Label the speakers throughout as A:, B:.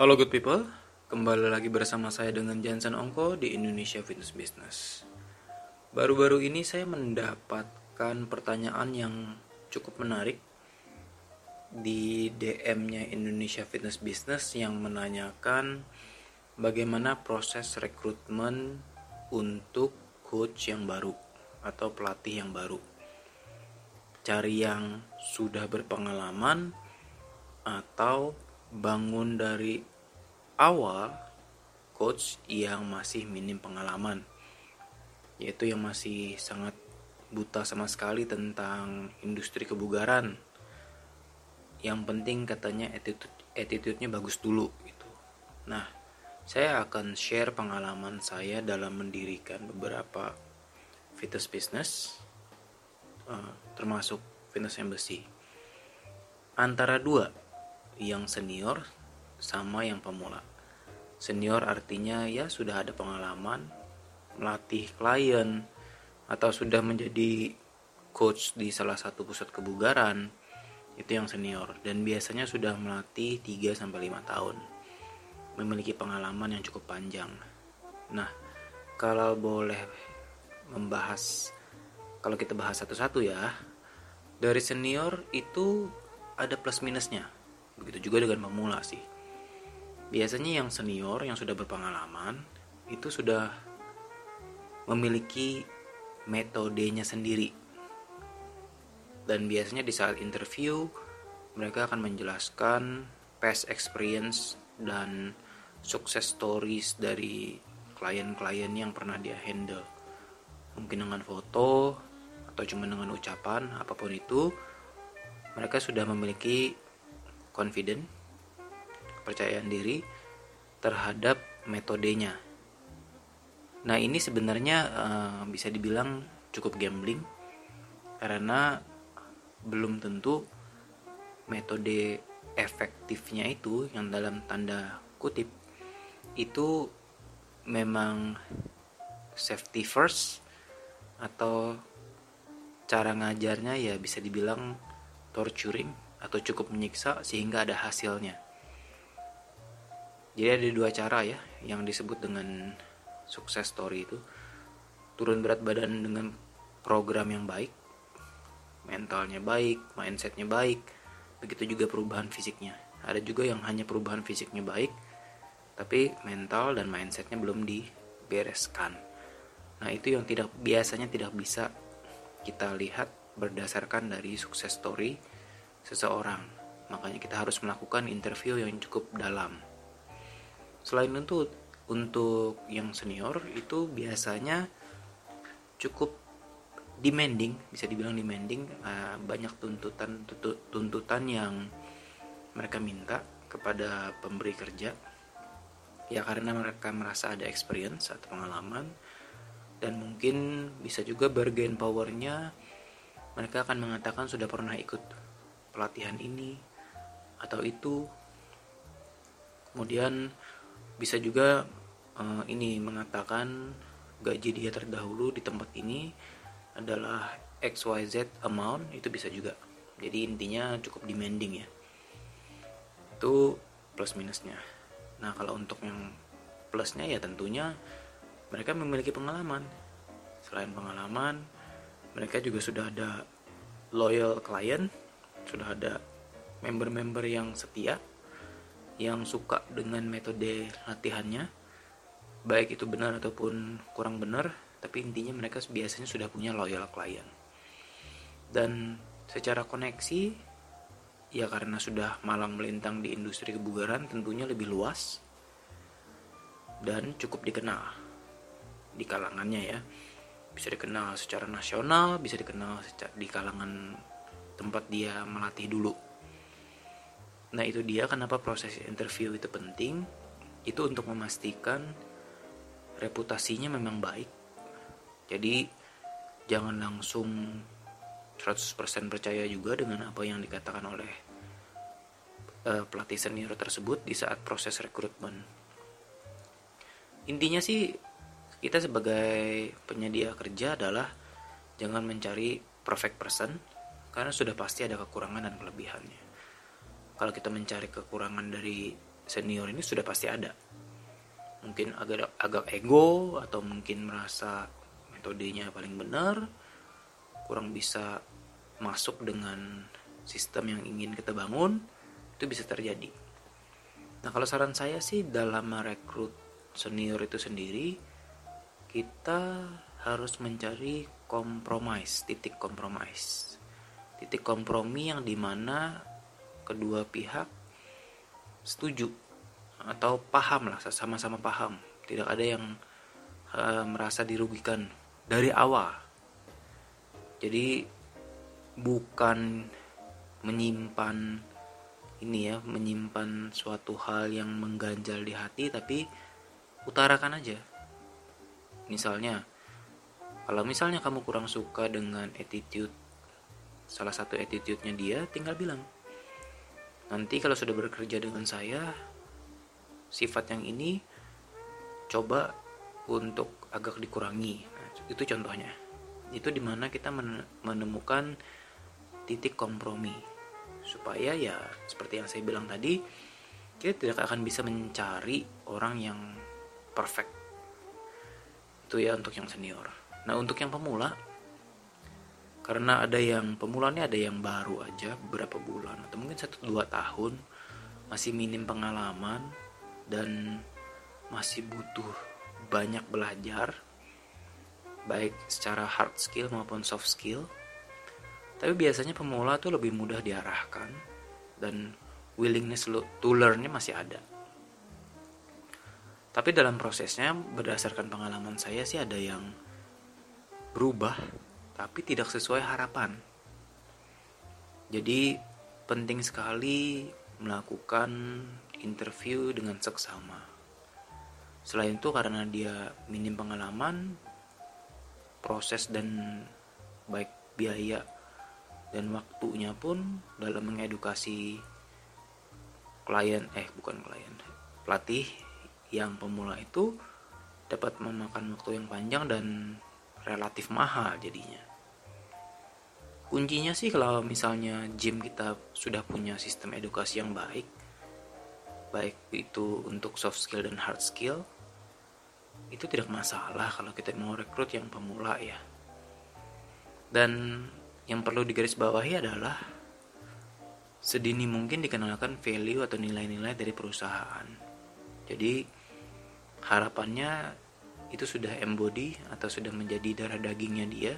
A: Halo good people, kembali lagi bersama saya dengan Jansen Ongko di Indonesia Fitness Business. Baru-baru ini saya mendapatkan pertanyaan yang cukup menarik di DM-nya Indonesia Fitness Business yang menanyakan bagaimana proses rekrutmen untuk coach yang baru atau pelatih yang baru. Cari yang sudah berpengalaman atau bangun dari awal coach yang masih minim pengalaman. Yaitu yang masih sangat buta sama sekali tentang industri kebugaran. Yang penting katanya attitude attitude-nya bagus dulu gitu. Nah saya akan share pengalaman saya dalam mendirikan beberapa fitness business uh, termasuk fitness embassy. Antara dua yang senior sama yang pemula. Senior artinya ya sudah ada pengalaman melatih klien atau sudah menjadi coach di salah satu pusat kebugaran. Itu yang senior dan biasanya sudah melatih 3 sampai 5 tahun. Memiliki pengalaman yang cukup panjang. Nah, kalau boleh membahas kalau kita bahas satu-satu ya, dari senior itu ada plus minusnya Begitu juga dengan pemula sih. Biasanya yang senior yang sudah berpengalaman itu sudah memiliki metodenya sendiri. Dan biasanya di saat interview mereka akan menjelaskan past experience dan sukses stories dari klien-klien yang pernah dia handle. Mungkin dengan foto atau cuma dengan ucapan apa pun itu mereka sudah memiliki confident, kepercayaan diri terhadap metodenya. Nah ini sebenarnya uh, bisa dibilang cukup gambling karena belum tentu metode efektifnya itu yang dalam tanda kutip itu memang safety first atau cara ngajarnya ya bisa dibilang torturing atau cukup menyiksa sehingga ada hasilnya. Jadi ada dua cara ya yang disebut dengan sukses story itu. Turun berat badan dengan program yang baik, mentalnya baik, mindsetnya baik, begitu juga perubahan fisiknya. Ada juga yang hanya perubahan fisiknya baik, tapi mental dan mindsetnya belum dibereskan. Nah itu yang tidak biasanya tidak bisa kita lihat berdasarkan dari sukses story seseorang. Makanya kita harus melakukan interview yang cukup dalam. Selain itu, untuk yang senior itu biasanya cukup demanding, bisa dibilang demanding, uh, banyak tuntutan tuntutan yang mereka minta kepada pemberi kerja. Ya karena mereka merasa ada experience atau pengalaman dan mungkin bisa juga bargain powernya mereka akan mengatakan sudah pernah ikut pelatihan ini atau itu. Kemudian bisa juga uh, ini mengatakan gaji dia terdahulu di tempat ini adalah XYZ amount itu bisa juga. Jadi intinya cukup demanding ya. Itu plus minusnya. Nah kalau untuk yang plusnya ya tentunya mereka memiliki pengalaman. Selain pengalaman mereka juga sudah ada loyal client sudah ada member-member yang setia yang suka dengan metode latihannya baik itu benar ataupun kurang benar tapi intinya mereka biasanya sudah punya loyal klien dan secara koneksi ya karena sudah malang melintang di industri kebugaran tentunya lebih luas dan cukup dikenal di kalangannya ya. Bisa dikenal secara nasional bisa dikenal di kalangan tempat dia melatih dulu. Nah itu dia kenapa proses interview itu penting. Itu untuk memastikan reputasinya memang baik. Jadi jangan langsung 100% percaya juga dengan apa yang dikatakan oleh uh, pelatih senior tersebut di saat proses rekrutmen. Intinya sih kita sebagai penyedia kerja adalah jangan mencari perfect person karena sudah pasti ada kekurangan dan kelebihannya. Kalau kita mencari kekurangan dari senior ini sudah pasti ada. Mungkin agak agak ego atau mungkin merasa metodenya paling benar kurang bisa masuk dengan sistem yang ingin kita bangun itu bisa terjadi. Nah kalau saran saya sih dalam merekrut senior itu sendiri kita harus mencari kompromis titik kompromis titik kompromi yang di mana kedua pihak setuju atau paham lah sama-sama paham. Tidak ada yang uh, merasa dirugikan dari awal. Jadi bukan menyimpan ini ya menyimpan suatu hal yang mengganjal di hati tapi utarakan aja. Misalnya kalau misalnya kamu kurang suka dengan attitude salah satu attitude-nya dia tinggal bilang nanti kalau sudah bekerja dengan saya sifat yang ini coba untuk agak dikurangi. Itu contohnya. Itu di mana kita menemukan titik kompromi. Supaya ya seperti yang saya bilang tadi kita tidak akan bisa mencari orang yang perfect. Itu ya untuk yang senior. Nah untuk yang pemula karena ada yang pemulanya ada yang baru aja beberapa bulan atau mungkin satu dua tahun masih minim pengalaman dan masih butuh banyak belajar baik secara hard skill maupun soft skill. Tapi biasanya pemula tuh lebih mudah diarahkan dan willingness to learn-nya masih ada. Tapi dalam prosesnya berdasarkan pengalaman saya sih ada yang berubah tapi tidak sesuai harapan. Jadi penting sekali melakukan interview dengan seksama. Selain itu karena dia minim pengalaman, proses dan baik biaya dan waktunya pun dalam mengedukasi klien eh bukan klien pelatih yang pemula itu dapat memakan waktu yang panjang dan relatif mahal jadinya kuncinya sih kalau misalnya gym kita sudah punya sistem edukasi yang baik baik itu untuk soft skill dan hard skill itu tidak masalah kalau kita mau rekrut yang pemula ya. Dan yang perlu digarisbawahi adalah sedini mungkin dikenalkan value atau nilai-nilai dari perusahaan. Jadi harapannya itu sudah embody atau sudah menjadi darah dagingnya dia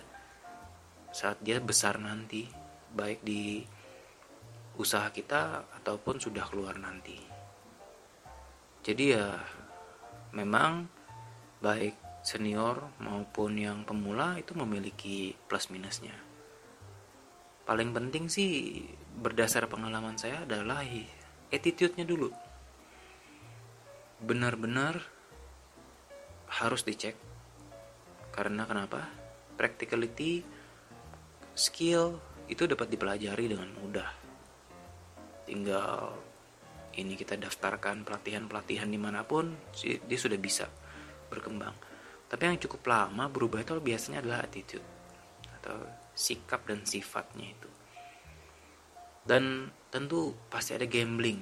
A: saat dia besar nanti baik di usaha kita ataupun sudah keluar nanti. Jadi ya memang baik senior maupun yang pemula itu memiliki plus minusnya. Paling penting sih berdasar pengalaman saya adalah attitude-nya dulu. Benar-benar harus dicek. Karena kenapa? Practicality skill itu dapat dipelajari dengan mudah. Tinggal ini kita daftarkan pelatihan-pelatihan di mana pun, dia sudah bisa berkembang. Tapi yang cukup lama berubah itu biasanya adalah attitude atau sikap dan sifatnya itu. Dan tentu pasti ada gambling.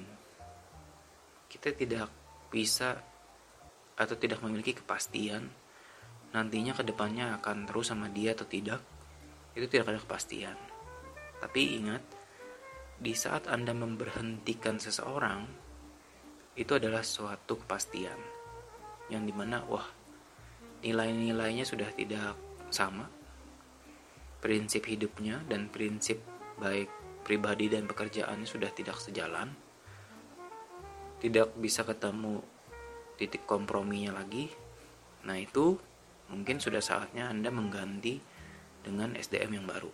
A: Kita tidak bisa atau tidak memiliki kepastian nantinya ke depannya akan terus sama dia atau tidak itu tidak ada kepastian. Tapi ingat, di saat Anda memberhentikan seseorang, itu adalah suatu kepastian. Yang di mana, wah, nilai-nilainya sudah tidak sama. Prinsip hidupnya dan prinsip baik pribadi dan pekerjaannya sudah tidak sejalan. Tidak bisa ketemu titik komprominya lagi. Nah itu mungkin sudah saatnya Anda mengganti dengan SDM yang baru.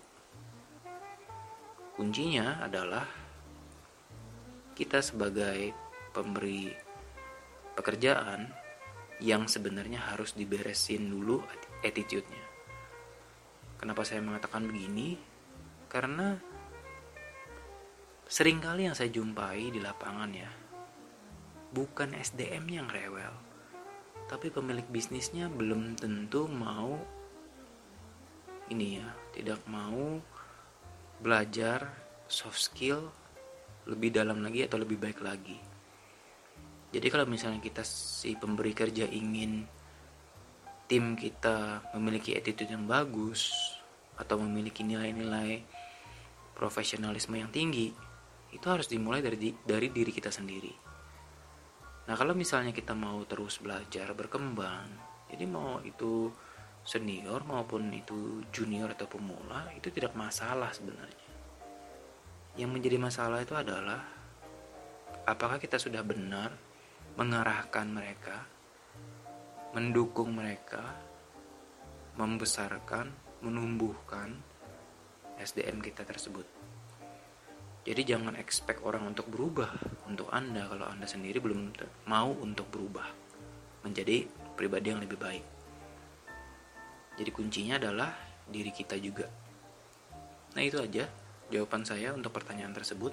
A: Kuncinya adalah kita sebagai pemberi pekerjaan yang sebenarnya harus diberesin dulu attitude-nya. Kenapa saya mengatakan begini? Karena sering kali yang saya jumpai di lapangan ya, bukan SDM yang rewel, tapi pemilik bisnisnya belum tentu mau ini ya tidak mau belajar soft skill lebih dalam lagi atau lebih baik lagi Jadi kalau misalnya kita si pemberi kerja ingin tim kita memiliki attitude yang bagus atau memiliki nilai-nilai profesionalisme yang tinggi, itu harus dimulai dari dari diri kita sendiri. Nah, kalau misalnya kita mau terus belajar, berkembang, jadi mau itu senior maupun itu junior atau pemula, itu tidak masalah sebenarnya. Yang menjadi masalah itu adalah apakah kita sudah benar mengarahkan mereka, mendukung mereka, membesarkan, menumbuhkan SDM kita tersebut. Jadi jangan expect orang untuk berubah untuk Anda kalau Anda sendiri belum mau untuk berubah menjadi pribadi yang lebih baik. Jadi kuncinya adalah diri kita juga. Nah itu aja jawaban saya untuk pertanyaan tersebut.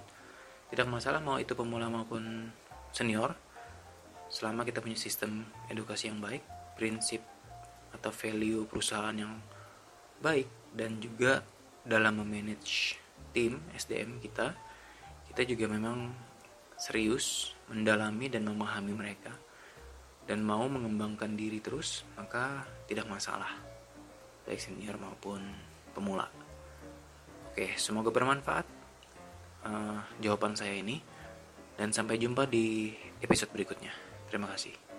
A: Tidak masalah mau itu pemula maupun senior selama kita punya sistem edukasi yang baik, prinsip atau value perusahaan yang baik dan juga dalam memanage tim SDM kita, kita juga memang serius mendalami dan memahami mereka dan mau mengembangkan diri terus, maka tidak masalah. Baik senior maupun pemula. Oke, semoga bermanfaat uh, jawaban saya ini dan sampai jumpa di episode berikutnya. Terima kasih.